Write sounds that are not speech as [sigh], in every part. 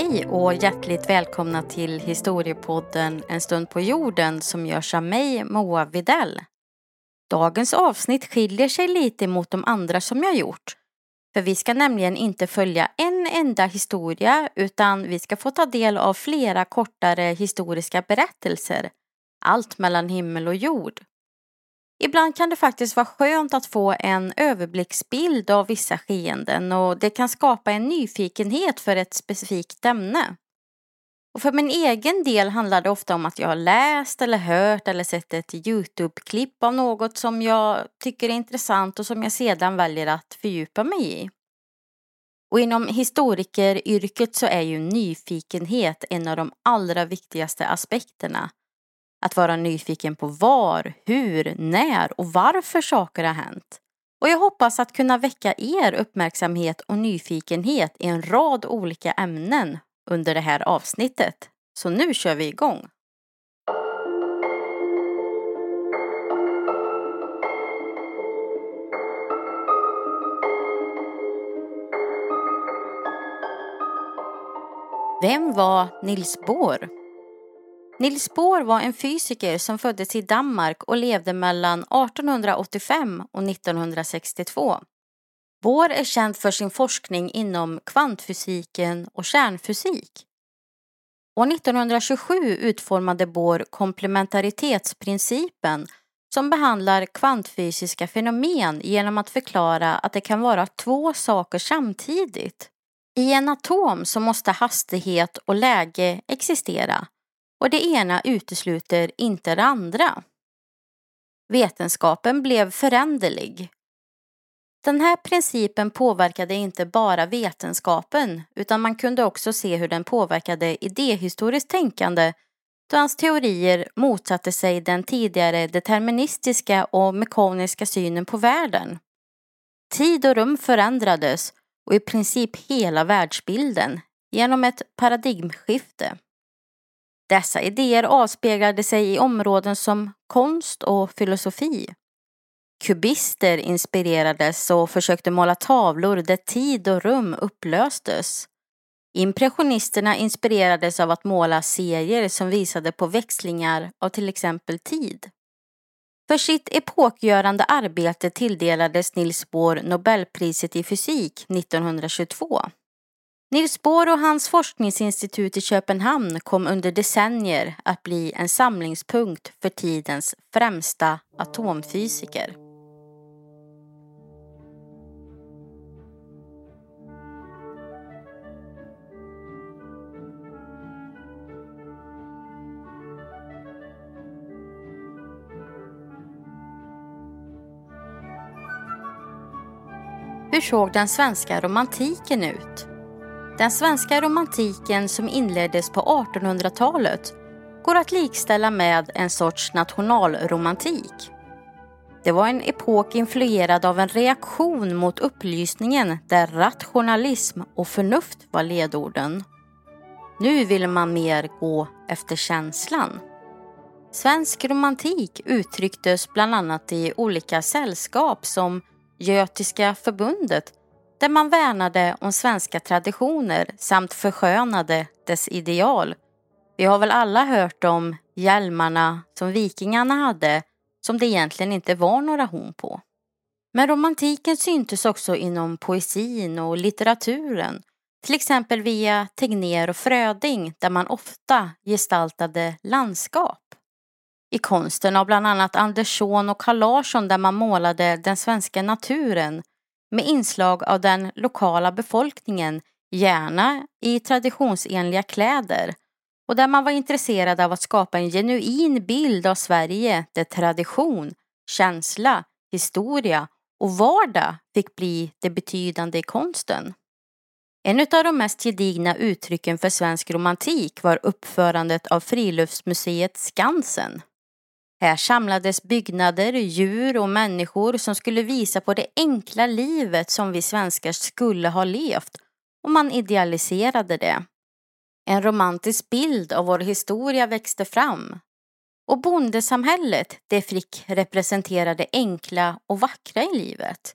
Hej och hjärtligt välkomna till historiepodden En stund på jorden som görs av mig, Moa Videll. Dagens avsnitt skiljer sig lite mot de andra som jag gjort. För vi ska nämligen inte följa en enda historia utan vi ska få ta del av flera kortare historiska berättelser. Allt mellan himmel och jord. Ibland kan det faktiskt vara skönt att få en överblicksbild av vissa skeenden och det kan skapa en nyfikenhet för ett specifikt ämne. Och för min egen del handlar det ofta om att jag har läst eller hört eller sett ett Youtube-klipp av något som jag tycker är intressant och som jag sedan väljer att fördjupa mig i. Och inom historikeryrket så är ju nyfikenhet en av de allra viktigaste aspekterna. Att vara nyfiken på var, hur, när och varför saker har hänt. Och jag hoppas att kunna väcka er uppmärksamhet och nyfikenhet i en rad olika ämnen under det här avsnittet. Så nu kör vi igång! Vem var Nils Bohr? Nils Bohr var en fysiker som föddes i Danmark och levde mellan 1885 och 1962. Bohr är känd för sin forskning inom kvantfysiken och kärnfysik. År 1927 utformade Bohr komplementaritetsprincipen som behandlar kvantfysiska fenomen genom att förklara att det kan vara två saker samtidigt. I en atom så måste hastighet och läge existera och det ena utesluter inte det andra. Vetenskapen blev föränderlig. Den här principen påverkade inte bara vetenskapen utan man kunde också se hur den påverkade idéhistoriskt tänkande då hans teorier motsatte sig den tidigare deterministiska och mekaniska synen på världen. Tid och rum förändrades och i princip hela världsbilden genom ett paradigmskifte. Dessa idéer avspeglade sig i områden som konst och filosofi. Kubister inspirerades och försökte måla tavlor där tid och rum upplöstes. Impressionisterna inspirerades av att måla serier som visade på växlingar av till exempel tid. För sitt epokgörande arbete tilldelades Nils Bohr Nobelpriset i fysik 1922. Nils Bohr och hans forskningsinstitut i Köpenhamn kom under decennier att bli en samlingspunkt för tidens främsta atomfysiker. Hur såg den svenska romantiken ut? Den svenska romantiken som inleddes på 1800-talet går att likställa med en sorts nationalromantik. Det var en epok influerad av en reaktion mot upplysningen där rationalism och förnuft var ledorden. Nu vill man mer gå efter känslan. Svensk romantik uttrycktes bland annat i olika sällskap som Götiska förbundet där man värnade om svenska traditioner samt förskönade dess ideal. Vi har väl alla hört om hjälmarna som vikingarna hade som det egentligen inte var några horn på. Men romantiken syntes också inom poesin och litteraturen, till exempel via Tegnér och Fröding där man ofta gestaltade landskap. I konsten av bland annat Andersson och Carl Larsson där man målade den svenska naturen med inslag av den lokala befolkningen, gärna i traditionsenliga kläder och där man var intresserad av att skapa en genuin bild av Sverige där tradition, känsla, historia och vardag fick bli det betydande i konsten. En av de mest gedigna uttrycken för svensk romantik var uppförandet av friluftsmuseet Skansen. Här samlades byggnader, djur och människor som skulle visa på det enkla livet som vi svenskar skulle ha levt och man idealiserade det. En romantisk bild av vår historia växte fram. Och bondesamhället, det fick representera det enkla och vackra i livet.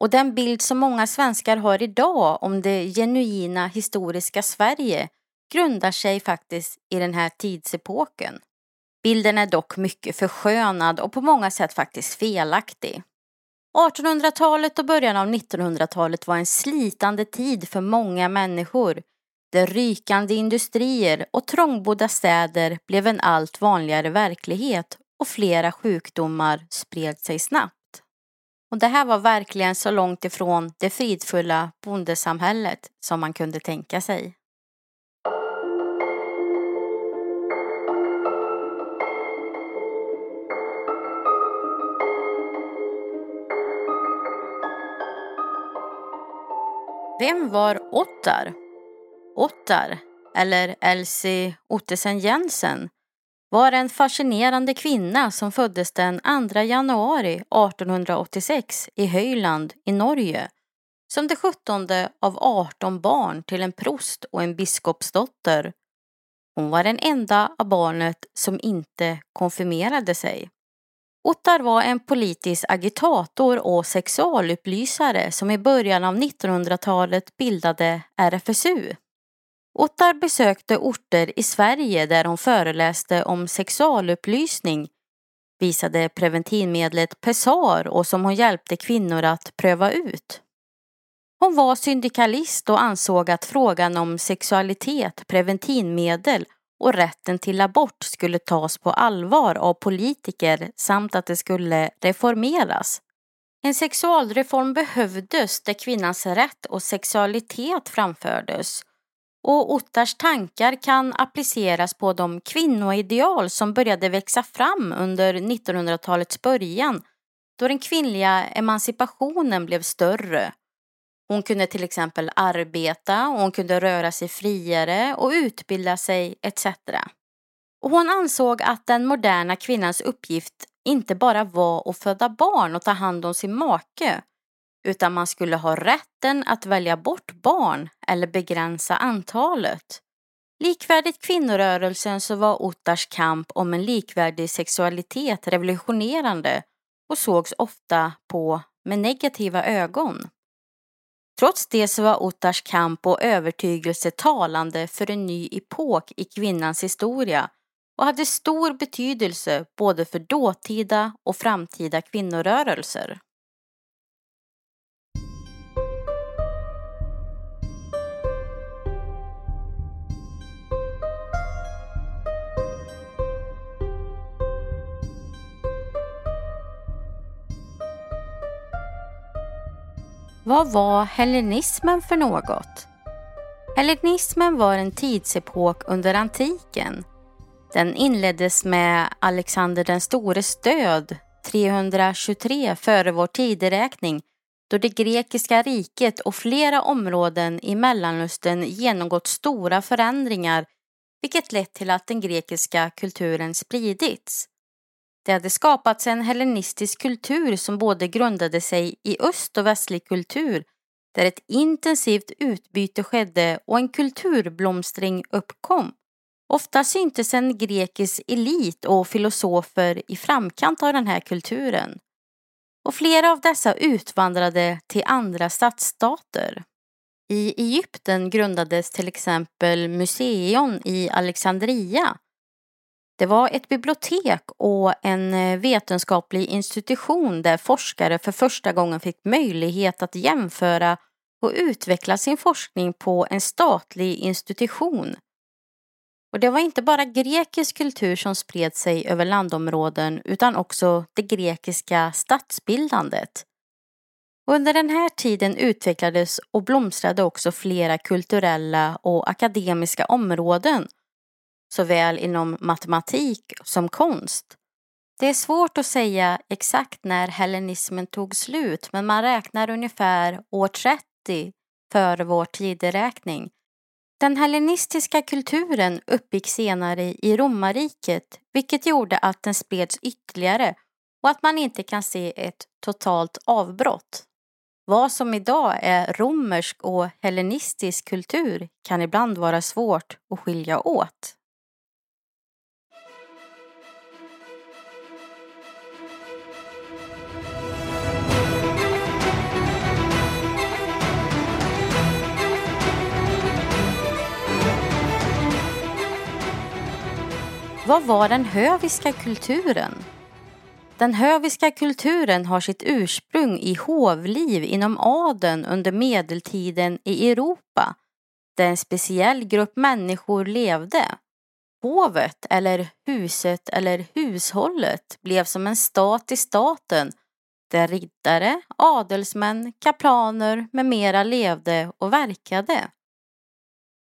Och den bild som många svenskar har idag om det genuina historiska Sverige grundar sig faktiskt i den här tidsepoken. Bilden är dock mycket förskönad och på många sätt faktiskt felaktig. 1800-talet och början av 1900-talet var en slitande tid för många människor där rykande industrier och trångbodda städer blev en allt vanligare verklighet och flera sjukdomar spred sig snabbt. Och det här var verkligen så långt ifrån det fridfulla bondesamhället som man kunde tänka sig. Vem var Ottar? Ottar, eller Elsie Ottesen Jensen, var en fascinerande kvinna som föddes den 2 januari 1886 i Höjland i Norge som det sjuttonde av 18 barn till en prost och en biskopsdotter. Hon var den enda av barnet som inte konfirmerade sig. Ottar var en politisk agitator och sexualupplysare som i början av 1900-talet bildade RFSU. Ottar besökte orter i Sverige där hon föreläste om sexualupplysning, visade preventivmedlet Pessar och som hon hjälpte kvinnor att pröva ut. Hon var syndikalist och ansåg att frågan om sexualitet, preventivmedel och rätten till abort skulle tas på allvar av politiker samt att det skulle reformeras. En sexualreform behövdes där kvinnans rätt och sexualitet framfördes och Ottars tankar kan appliceras på de kvinnoideal som började växa fram under 1900-talets början då den kvinnliga emancipationen blev större hon kunde till exempel arbeta, hon kunde röra sig friare och utbilda sig etc. Och hon ansåg att den moderna kvinnans uppgift inte bara var att föda barn och ta hand om sin make utan man skulle ha rätten att välja bort barn eller begränsa antalet. Likvärdigt kvinnorörelsen så var Ottars kamp om en likvärdig sexualitet revolutionerande och sågs ofta på med negativa ögon. Trots det så var Ottars kamp och övertygelse talande för en ny epok i kvinnans historia och hade stor betydelse både för dåtida och framtida kvinnorörelser. Vad var hellenismen för något? Hellenismen var en tidsepok under antiken. Den inleddes med Alexander den stores död 323 före vår tideräkning då det grekiska riket och flera områden i Mellanöstern genomgått stora förändringar vilket lett till att den grekiska kulturen spridits. Det hade skapats en hellenistisk kultur som både grundade sig i öst och västlig kultur där ett intensivt utbyte skedde och en kulturblomstring uppkom. Ofta syntes en grekisk elit och filosofer i framkant av den här kulturen. Och flera av dessa utvandrade till andra stadsstater. I Egypten grundades till exempel Museion i Alexandria det var ett bibliotek och en eh, vetenskaplig institution där forskare för första gången fick möjlighet att jämföra och utveckla sin forskning på en statlig institution. Och det var inte bara grekisk kultur som spred sig över landområden utan också det grekiska stadsbildandet. under den här tiden utvecklades och blomstrade också flera kulturella och akademiska områden såväl inom matematik som konst. Det är svårt att säga exakt när hellenismen tog slut men man räknar ungefär år 30 före vår tideräkning. Den hellenistiska kulturen uppgick senare i romarriket vilket gjorde att den spreds ytterligare och att man inte kan se ett totalt avbrott. Vad som idag är romersk och hellenistisk kultur kan ibland vara svårt att skilja åt. Vad var den höviska kulturen? Den höviska kulturen har sitt ursprung i hovliv inom adeln under medeltiden i Europa där en speciell grupp människor levde. Hovet eller huset eller hushållet blev som en stat i staten där riddare, adelsmän, kaplaner med mera levde och verkade.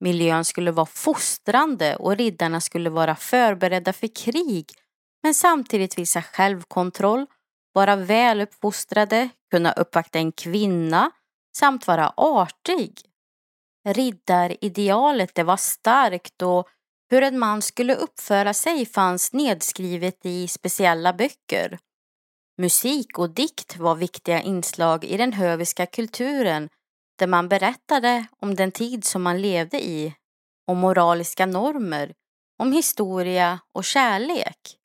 Miljön skulle vara fostrande och riddarna skulle vara förberedda för krig men samtidigt visa självkontroll, vara väluppfostrade, kunna uppvakta en kvinna samt vara artig. Riddaridealet det var starkt och hur en man skulle uppföra sig fanns nedskrivet i speciella böcker. Musik och dikt var viktiga inslag i den höviska kulturen där man berättade om den tid som man levde i, om moraliska normer, om historia och kärlek.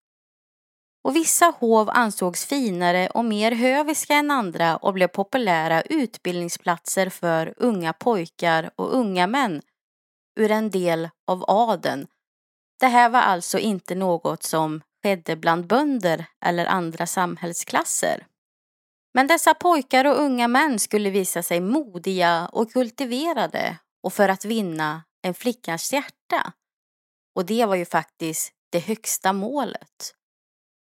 Och vissa hov ansågs finare och mer höviska än andra och blev populära utbildningsplatser för unga pojkar och unga män ur en del av adeln. Det här var alltså inte något som skedde bland bönder eller andra samhällsklasser. Men dessa pojkar och unga män skulle visa sig modiga och kultiverade och för att vinna en flickans hjärta. Och det var ju faktiskt det högsta målet.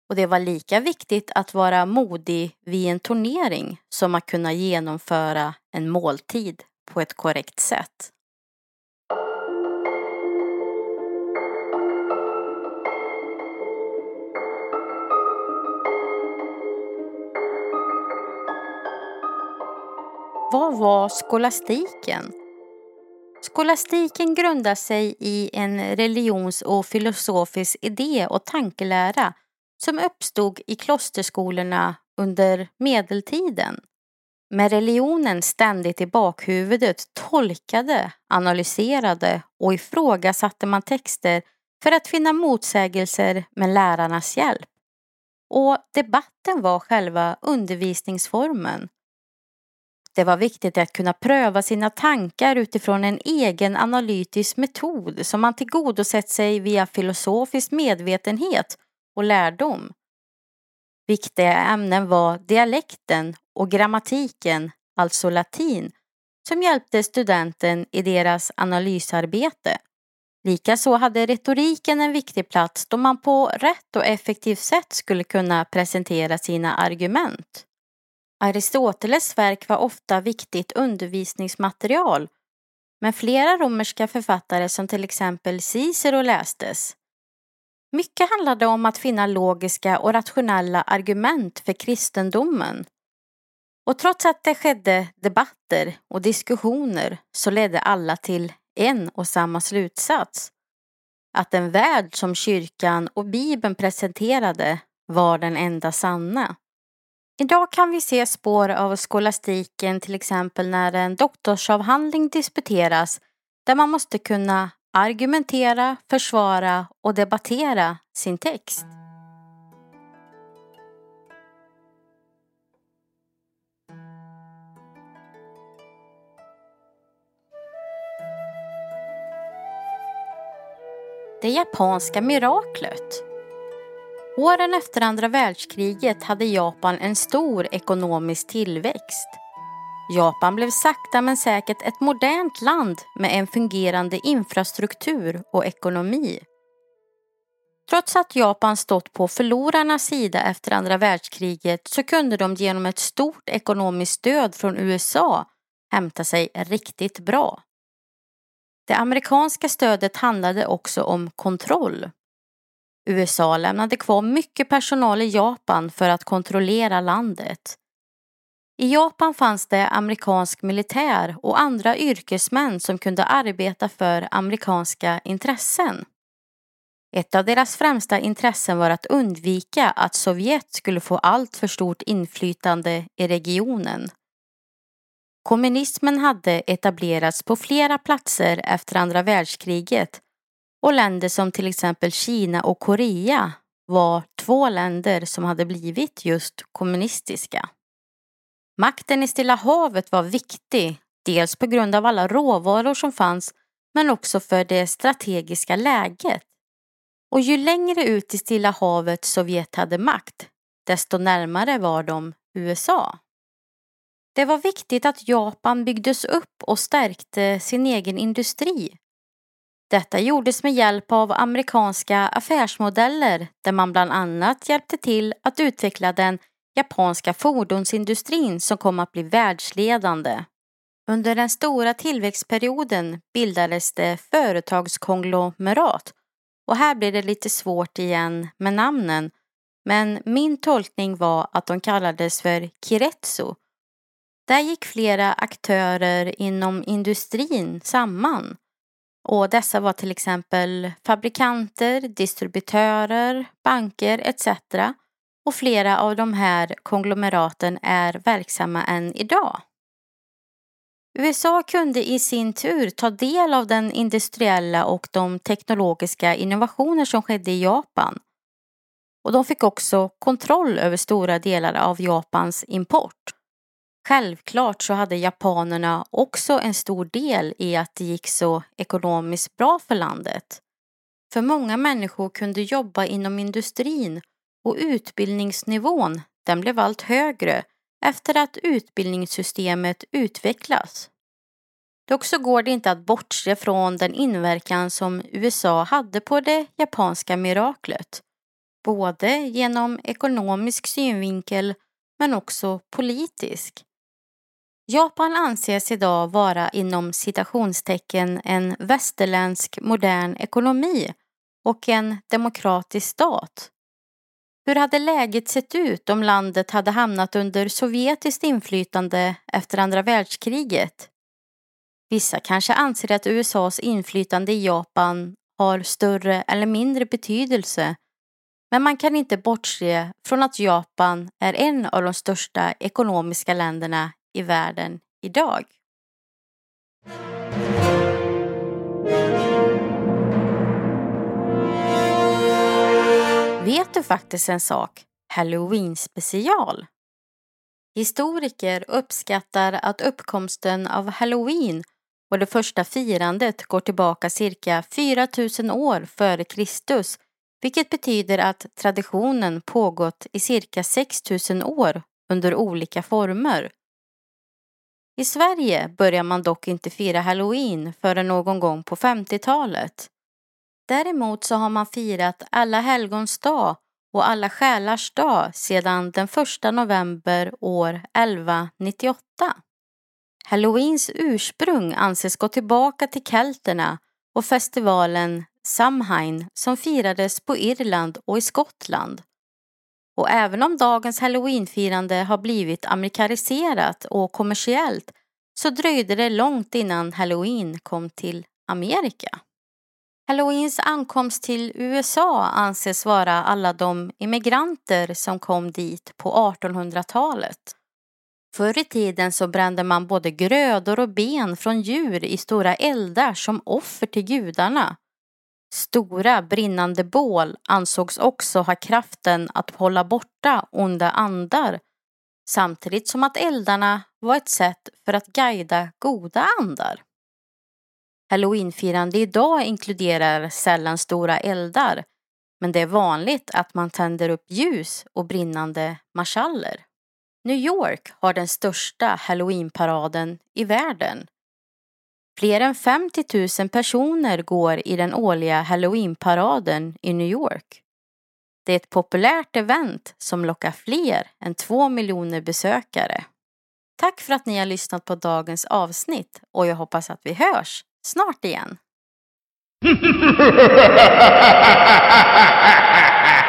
Och det var lika viktigt att vara modig vid en turnering som att kunna genomföra en måltid på ett korrekt sätt. Vad var skolastiken? Skolastiken grundar sig i en religions och filosofisk idé och tankelära som uppstod i klosterskolorna under medeltiden. Med religionen ständigt i bakhuvudet tolkade, analyserade och ifrågasatte man texter för att finna motsägelser med lärarnas hjälp. Och debatten var själva undervisningsformen det var viktigt att kunna pröva sina tankar utifrån en egen analytisk metod som man tillgodosett sig via filosofisk medvetenhet och lärdom. Viktiga ämnen var dialekten och grammatiken, alltså latin, som hjälpte studenten i deras analysarbete. Likaså hade retoriken en viktig plats då man på rätt och effektivt sätt skulle kunna presentera sina argument. Aristoteles verk var ofta viktigt undervisningsmaterial men flera romerska författare som till exempel Cicero lästes. Mycket handlade om att finna logiska och rationella argument för kristendomen. Och trots att det skedde debatter och diskussioner så ledde alla till en och samma slutsats. Att den värld som kyrkan och bibeln presenterade var den enda sanna. Idag kan vi se spår av skolastiken till exempel när en doktorsavhandling disputeras där man måste kunna argumentera, försvara och debattera sin text. Det japanska miraklet Åren efter andra världskriget hade Japan en stor ekonomisk tillväxt. Japan blev sakta men säkert ett modernt land med en fungerande infrastruktur och ekonomi. Trots att Japan stått på förlorarnas sida efter andra världskriget så kunde de genom ett stort ekonomiskt stöd från USA hämta sig riktigt bra. Det amerikanska stödet handlade också om kontroll. USA lämnade kvar mycket personal i Japan för att kontrollera landet. I Japan fanns det amerikansk militär och andra yrkesmän som kunde arbeta för amerikanska intressen. Ett av deras främsta intressen var att undvika att Sovjet skulle få allt för stort inflytande i regionen. Kommunismen hade etablerats på flera platser efter andra världskriget och länder som till exempel Kina och Korea var två länder som hade blivit just kommunistiska. Makten i Stilla havet var viktig, dels på grund av alla råvaror som fanns men också för det strategiska läget. Och ju längre ut i Stilla havet Sovjet hade makt, desto närmare var de USA. Det var viktigt att Japan byggdes upp och stärkte sin egen industri. Detta gjordes med hjälp av amerikanska affärsmodeller där man bland annat hjälpte till att utveckla den japanska fordonsindustrin som kom att bli världsledande. Under den stora tillväxtperioden bildades det företagskonglomerat och här blir det lite svårt igen med namnen men min tolkning var att de kallades för Kiretsu. Där gick flera aktörer inom industrin samman och dessa var till exempel fabrikanter, distributörer, banker etc. Och flera av de här konglomeraten är verksamma än idag. USA kunde i sin tur ta del av den industriella och de teknologiska innovationer som skedde i Japan. Och de fick också kontroll över stora delar av Japans import. Självklart så hade japanerna också en stor del i att det gick så ekonomiskt bra för landet. För många människor kunde jobba inom industrin och utbildningsnivån den blev allt högre efter att utbildningssystemet utvecklas. Dock så går det inte att bortse från den inverkan som USA hade på det japanska miraklet. Både genom ekonomisk synvinkel men också politisk. Japan anses idag vara inom citationstecken en västerländsk modern ekonomi och en demokratisk stat. Hur hade läget sett ut om landet hade hamnat under sovjetiskt inflytande efter andra världskriget? Vissa kanske anser att USAs inflytande i Japan har större eller mindre betydelse men man kan inte bortse från att Japan är en av de största ekonomiska länderna i världen idag. Vet du faktiskt en sak? Halloween special. Historiker uppskattar att uppkomsten av halloween och det första firandet går tillbaka cirka 4000 år före Kristus vilket betyder att traditionen pågått i cirka 6000 år under olika former. I Sverige börjar man dock inte fira halloween förrän någon gång på 50-talet. Däremot så har man firat alla helgons dag och alla själars dag sedan den 1 november år 1198. Halloweens ursprung anses gå tillbaka till kelterna och festivalen Samhain som firades på Irland och i Skottland. Och även om dagens halloweenfirande har blivit amerikaniserat och kommersiellt så dröjde det långt innan halloween kom till Amerika. Halloweens ankomst till USA anses vara alla de immigranter som kom dit på 1800-talet. Förr i tiden så brände man både grödor och ben från djur i stora eldar som offer till gudarna. Stora brinnande bål ansågs också ha kraften att hålla borta onda andar samtidigt som att eldarna var ett sätt för att guida goda andar. Halloweenfirande idag inkluderar sällan stora eldar men det är vanligt att man tänder upp ljus och brinnande marschaller. New York har den största halloweenparaden i världen. Fler än 50 000 personer går i den årliga halloweenparaden i New York. Det är ett populärt event som lockar fler än två miljoner besökare. Tack för att ni har lyssnat på dagens avsnitt och jag hoppas att vi hörs snart igen. [laughs]